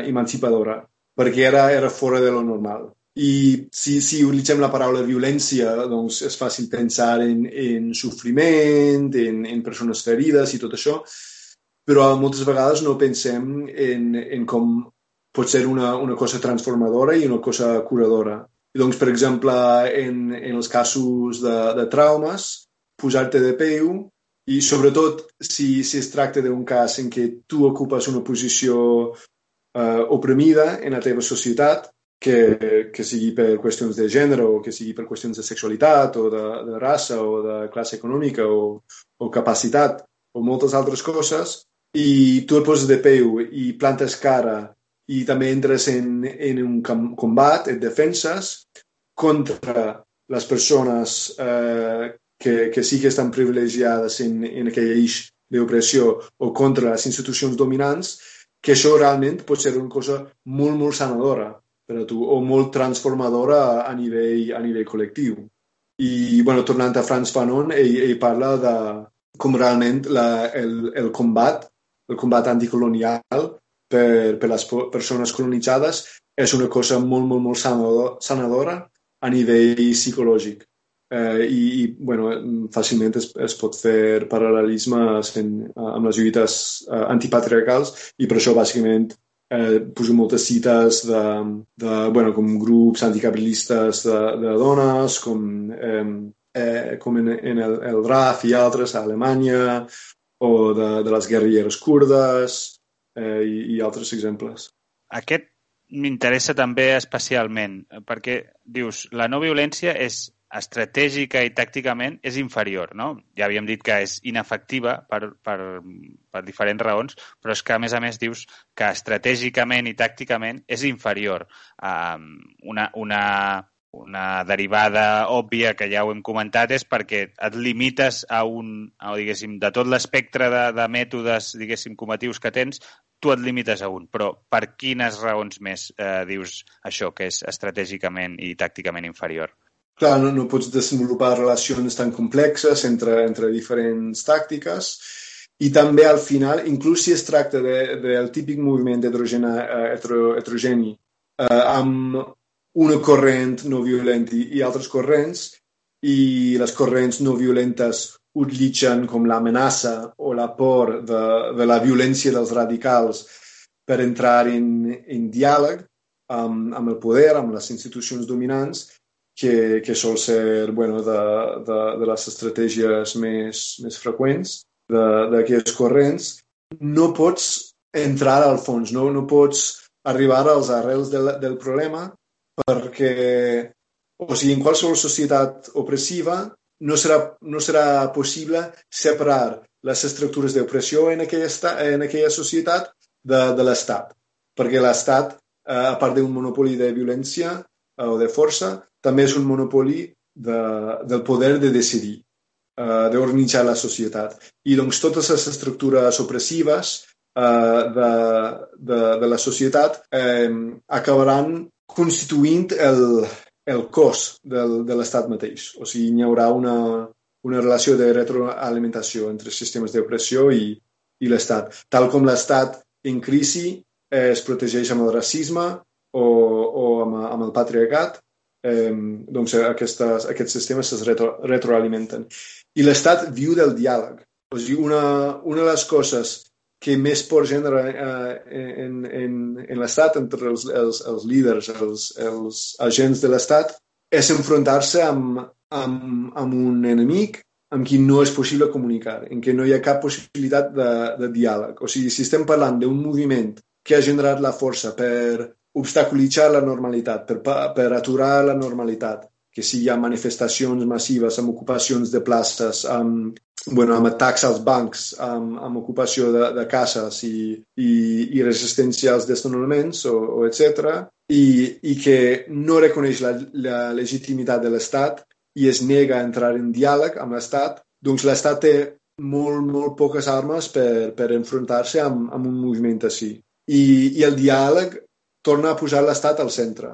emancipadora, perquè era, era fora de lo normal. I si, si utilitzem la paraula violència, doncs és fàcil pensar en, en sofriment, en, en persones ferides i tot això, però moltes vegades no pensem en, en com pot ser una, una cosa transformadora i una cosa curadora. I doncs, per exemple, en, en els casos de, de traumes, posar-te de peu i sobretot si, si es tracta d'un cas en què tu ocupes una posició eh, oprimida en la teva societat, que, que sigui per qüestions de gènere o que sigui per qüestions de sexualitat o de, de raça o de classe econòmica o, o capacitat o moltes altres coses, i tu et poses de peu i plantes cara i també entres en, en un combat, et defenses contra les persones eh, que, que sí que estan privilegiades en, en aquell eix d'opressió o contra les institucions dominants, que això realment pot ser una cosa molt, molt sanadora per a tu, o molt transformadora a, a nivell, a nivell col·lectiu. I, bueno, tornant a Franz Fanon, ell, ell parla de com realment la, el, el combat el combat anticolonial per, per les persones colonitzades és una cosa molt, molt, molt sanadora a nivell psicològic. Eh, i, i bueno, fàcilment es, es pot fer paral·lelismes en, amb les lluites eh, antipatriarcals i per això bàsicament eh, poso moltes cites de, de bueno, com grups anticapitalistes de, de dones, com, eh, eh, com en, en el, el RAF i altres a Alemanya, o de, de les guerrilleres kurdes eh, i, i altres exemples. Aquest m'interessa també especialment, perquè dius, la no violència és estratègica i tàcticament és inferior, no? Ja havíem dit que és inefectiva per, per, per diferents raons, però és que, a més a més, dius que estratègicament i tàcticament és inferior a una, una una derivada òbvia que ja ho hem comentat és perquè et limites a un, a, diguéssim, de tot l'espectre de, de mètodes, diguéssim, comatius que tens, tu et limites a un. Però per quines raons més eh, dius això, que és estratègicament i tàcticament inferior? Clar, no, no pots desenvolupar relacions tan complexes entre, entre diferents tàctiques i també al final, inclús si es tracta del de, de típic moviment heterogeni, eh, hetero, heterogeni eh, amb una corrent no violent i, i altres corrents, i les corrents no violentes utilitzen com l'amenaça o la por de, de la violència dels radicals per entrar en, en diàleg amb, amb el poder, amb les institucions dominants, que, que sol ser bueno, de, de, de les estratègies més, més freqüents d'aquests corrents, no pots entrar al fons, no, no pots arribar als arrels del, del problema perquè, o sigui, en qualsevol societat opressiva no serà, no serà possible separar les estructures d'opressió en, aquella, en aquella societat de, de l'Estat. Perquè l'Estat, eh, a part d'un monopoli de violència eh, o de força, també és un monopoli de, del poder de decidir, eh, d'organitzar la societat. I doncs totes les estructures opressives eh, de, de, de la societat eh, acabaran constituint el, el cos del, de l'estat mateix. O sigui, hi haurà una, una relació de retroalimentació entre sistemes d'opressió i, i l'estat. Tal com l'estat en crisi eh, es protegeix amb el racisme o, o amb, amb el patriarcat, eh, doncs aquestes, aquests sistemes es retro, retroalimenten. I l'estat viu del diàleg. O sigui, una, una de les coses que més por genera eh, en, en, en l'Estat, entre els, els, els líders, els, els agents de l'Estat, és enfrontar-se amb, amb, amb un enemic amb qui no és possible comunicar, en què no hi ha cap possibilitat de, de diàleg. O sigui, si estem parlant d'un moviment que ha generat la força per obstaculitzar la normalitat, per, per aturar la normalitat, que si hi ha manifestacions massives amb ocupacions de places, amb, bueno, amb atacs als bancs, amb, amb ocupació de, de cases i, i, i resistència als desnonaments, o, o etc. I, i que no reconeix la, la legitimitat de l'Estat i es nega a entrar en diàleg amb l'Estat, doncs l'Estat té molt, molt poques armes per, per enfrontar-se amb, amb un moviment així. I, I el diàleg torna a posar l'Estat al centre.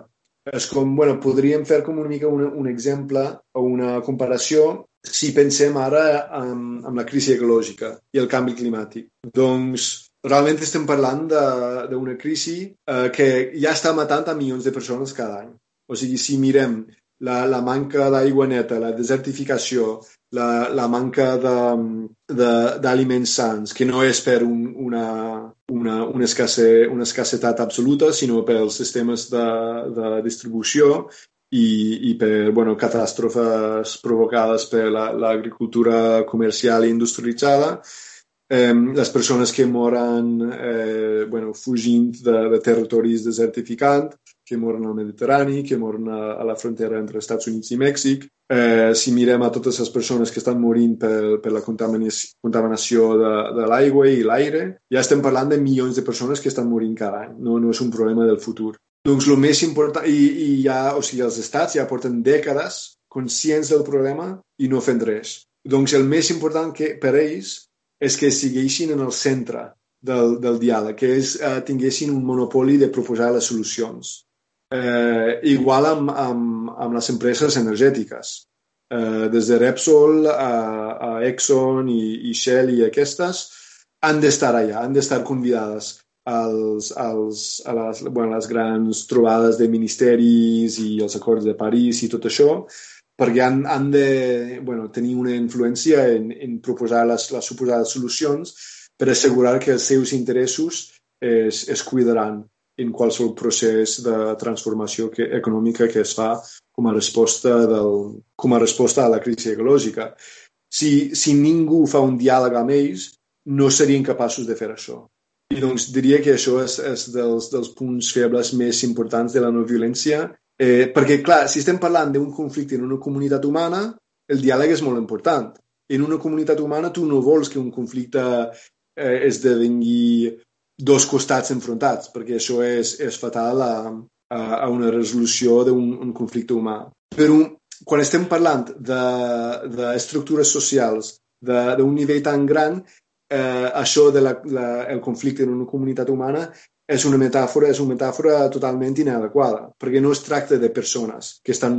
És com, bueno, podríem fer com una mica un, un exemple o una comparació si pensem ara en, en la crisi ecològica i el canvi climàtic. Doncs realment estem parlant d'una crisi eh, que ja està matant a milions de persones cada any. O sigui, si mirem la, la manca d'aigua neta, la desertificació, la, la manca d'aliments sants, que no és per un, una, una, una, escasse, una escassetat absoluta, sinó pels sistemes de, de distribució i, i per bueno, catàstrofes provocades per l'agricultura la, comercial i industrialitzada, eh, les persones que moren eh, bueno, fugint de, de territoris desertificants, que moren al Mediterrani, que moren a, a la frontera entre Estats Units i Mèxic. Eh, si mirem a totes les persones que estan morint per, per la contaminació, contaminació de, de l'aigua i l'aire, ja estem parlant de milions de persones que estan morint cada any. No, no és un problema del futur. Doncs el més important, i, i ja, o sigui, els estats ja porten dècades conscients del problema i no fent res. Doncs el més important que per ells és que siguessin en el centre del, del diàleg, que és, eh, tinguessin un monopoli de proposar les solucions. Eh, igual amb, amb, amb les empreses energètiques. Eh, des de Repsol a, a Exxon i, i Shell i aquestes han d'estar allà, han d'estar convidades als, als, a les, bueno, les grans trobades de ministeris i els acords de París i tot això, perquè han, han de bueno, tenir una influència en, en proposar les, les suposades solucions per assegurar que els seus interessos es, es cuidaran en qualsevol procés de transformació que, econòmica que es fa com a resposta, del, com a resposta a la crisi ecològica. Si, si ningú fa un diàleg amb ells, no serien capaços de fer això. I doncs diria que això és, és dels, dels punts febles més importants de la no violència, eh, perquè, clar, si estem parlant d'un conflicte en una comunitat humana, el diàleg és molt important. En una comunitat humana tu no vols que un conflicte eh, esdevengui dos costats enfrontats, perquè això és, és fatal a, a, a una resolució d'un conflicte humà. Però quan estem parlant d'estructures de, de socials d'un nivell tan gran, eh, això del de el conflicte en una comunitat humana és una metàfora, és una metàfora totalment inadequada, perquè no es tracta de persones que estan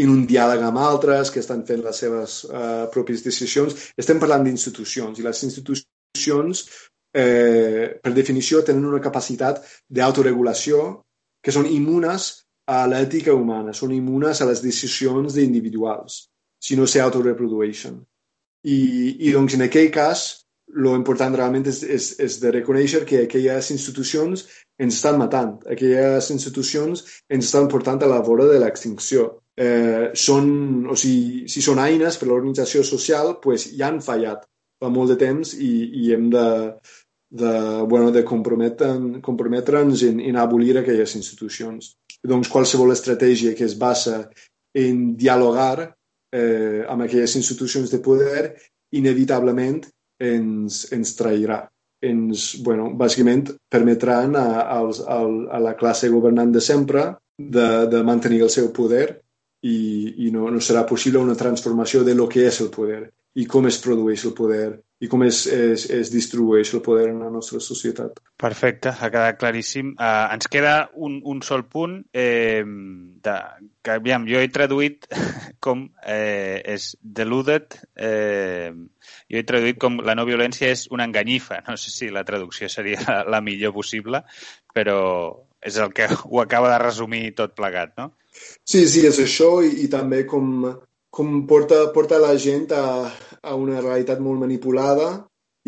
en un diàleg amb altres, que estan fent les seves uh, pròpies decisions. Estem parlant d'institucions, i les institucions eh, per definició, tenen una capacitat d'autoregulació que són immunes a l'ètica humana, són immunes a les decisions individuals, si no s'autoreprodueixen. I, I doncs en aquell cas, lo important realment és, és, és de reconèixer que aquelles institucions ens estan matant, aquelles institucions ens estan portant a la vora de l'extinció. Eh, són, o sigui, si són eines per l'organització social, pues, ja han fallat fa molt de temps i, i hem de, de, bueno, de comprometre'ns comprometre en, en abolir aquelles institucions. Doncs qualsevol estratègia que es basa en dialogar eh, amb aquelles institucions de poder inevitablement ens, ens trairà. Ens, bueno, bàsicament permetran a, a, a la classe governant de sempre de, de mantenir el seu poder i, i no, no serà possible una transformació de lo que és el poder i com es produeix el poder i com es, es, es distribueix el poder en la nostra societat. Perfecte, ha quedat claríssim. Uh, ens queda un, un sol punt eh, de, que, aviam, jo he traduït com eh, és deluded, eh, jo he traduït com la no violència és una enganyifa. No sé si la traducció seria la, la millor possible, però és el que ho acaba de resumir tot plegat, no? Sí, sí, és això i, i també com, com porta, porta la gent a, a una realitat molt manipulada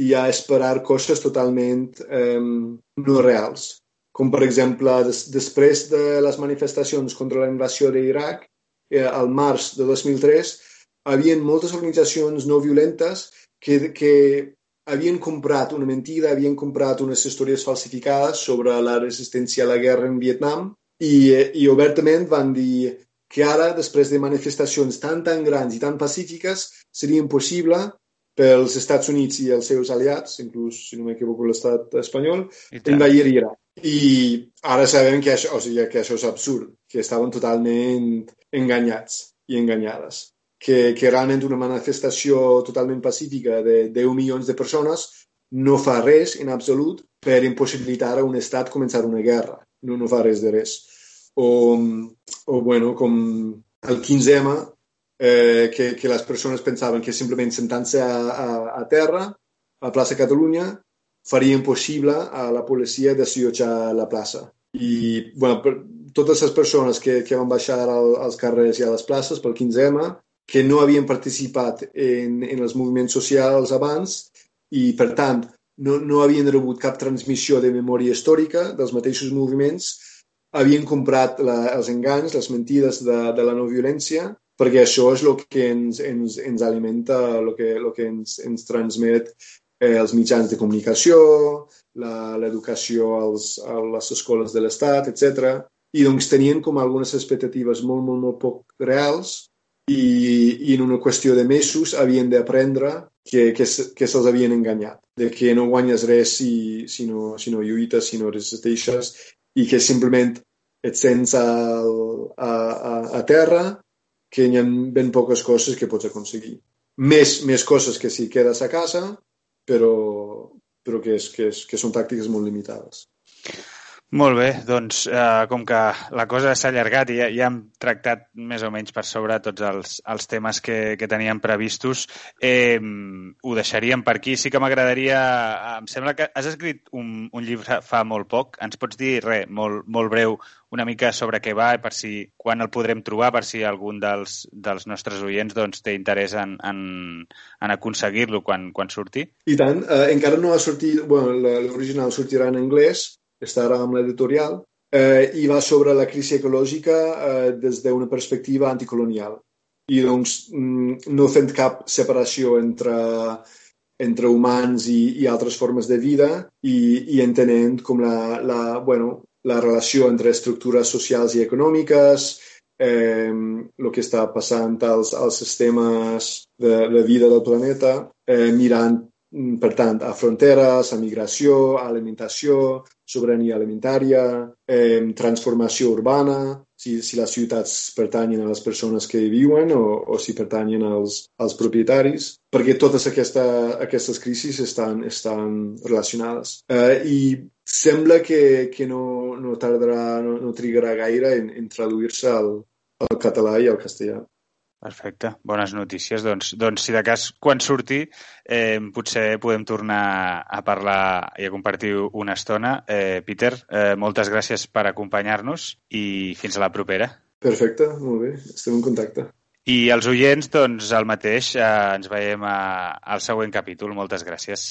i a esperar coses totalment eh, no reals. Com, per exemple, des, després de les manifestacions contra la invasió d'Iraq, eh, al març de 2003, hi havia moltes organitzacions no violentes que, que havien comprat una mentida, havien comprat unes històries falsificades sobre la resistència a la guerra en Vietnam i, i obertament van dir que ara, després de manifestacions tan, tan grans i tan pacífiques, seria impossible pels Estats Units i els seus aliats, inclús, si no m'equivoco, l'estat espanyol, envair Irak. I ara sabem que això, o sigui, que això és absurd, que estaven totalment enganyats i enganyades. Que, que realment una manifestació totalment pacífica de 10 milions de persones no fa res en absolut per impossibilitar a un estat començar una guerra. No, no fa res de res. O, o bueno, com el 15M, eh, que, que les persones pensaven que simplement sentant-se a, a, a terra, a la plaça Catalunya, faria impossible a la policia desallotjar la plaça. I bueno, per, totes les persones que, que van baixar al, als carrers i a les places pel 15M, que no havien participat en, en els moviments socials abans i, per tant, no, no havien rebut cap transmissió de memòria històrica dels mateixos moviments, havien comprat la, els enganys, les mentides de, de la no violència, perquè això és el que ens, ens, ens alimenta, el que, el que ens, ens transmet eh, els mitjans de comunicació, l'educació a les escoles de l'Estat, etc. I doncs tenien com algunes expectatives molt, molt, molt poc reals i, i en una qüestió de mesos havien d'aprendre que, que, que se'ls havien enganyat, de que no guanyes res si, si, no, si no lluites, si no resisteixes i que simplement et sents a, a, a, a terra que hi ha ben poques coses que pots aconseguir. Més, més coses que si quedes a casa però, però que, és, que, és, que són tàctiques molt limitades. Molt bé, doncs eh, com que la cosa s'ha allargat i ja, ja hem tractat més o menys per sobre tots els, els temes que, que teníem previstos, eh, ho deixaríem per aquí. Sí que m'agradaria... Em sembla que has escrit un, un llibre fa molt poc. Ens pots dir, res, molt, molt breu, una mica sobre què va, per si quan el podrem trobar, per si algun dels, dels nostres oients doncs, té interès en, en, en aconseguir-lo quan, quan surti? I tant. Eh, encara no ha sortit... Bueno, l'original sortirà en anglès, estarà amb l'editorial, eh, i va sobre la crisi ecològica eh, des d'una perspectiva anticolonial. I doncs mm, no fent cap separació entre entre humans i, i altres formes de vida i, i entenent com la, la, bueno, la relació entre estructures socials i econòmiques, eh, el que està passant als, als sistemes de, de vida del planeta, eh, mirant Mm, per tant, a fronteres, a migració, a alimentació, sobirania alimentària, eh, transformació urbana, si, si les ciutats pertanyen a les persones que hi viuen o, o si pertanyen als, als propietaris, perquè totes aquesta, aquestes crisis estan, estan relacionades. Eh, I sembla que, que no, no tardarà, no, no trigarà gaire en, en traduir-se al, al català i al castellà. Perfecte, bones notícies. Doncs, doncs si de cas, quan surti, eh, potser podem tornar a parlar i a compartir una estona. Eh, Peter, eh, moltes gràcies per acompanyar-nos i fins a la propera. Perfecte, molt bé, estem en contacte. I els oients, doncs, el mateix. Eh, ens veiem a, al següent capítol. Moltes gràcies.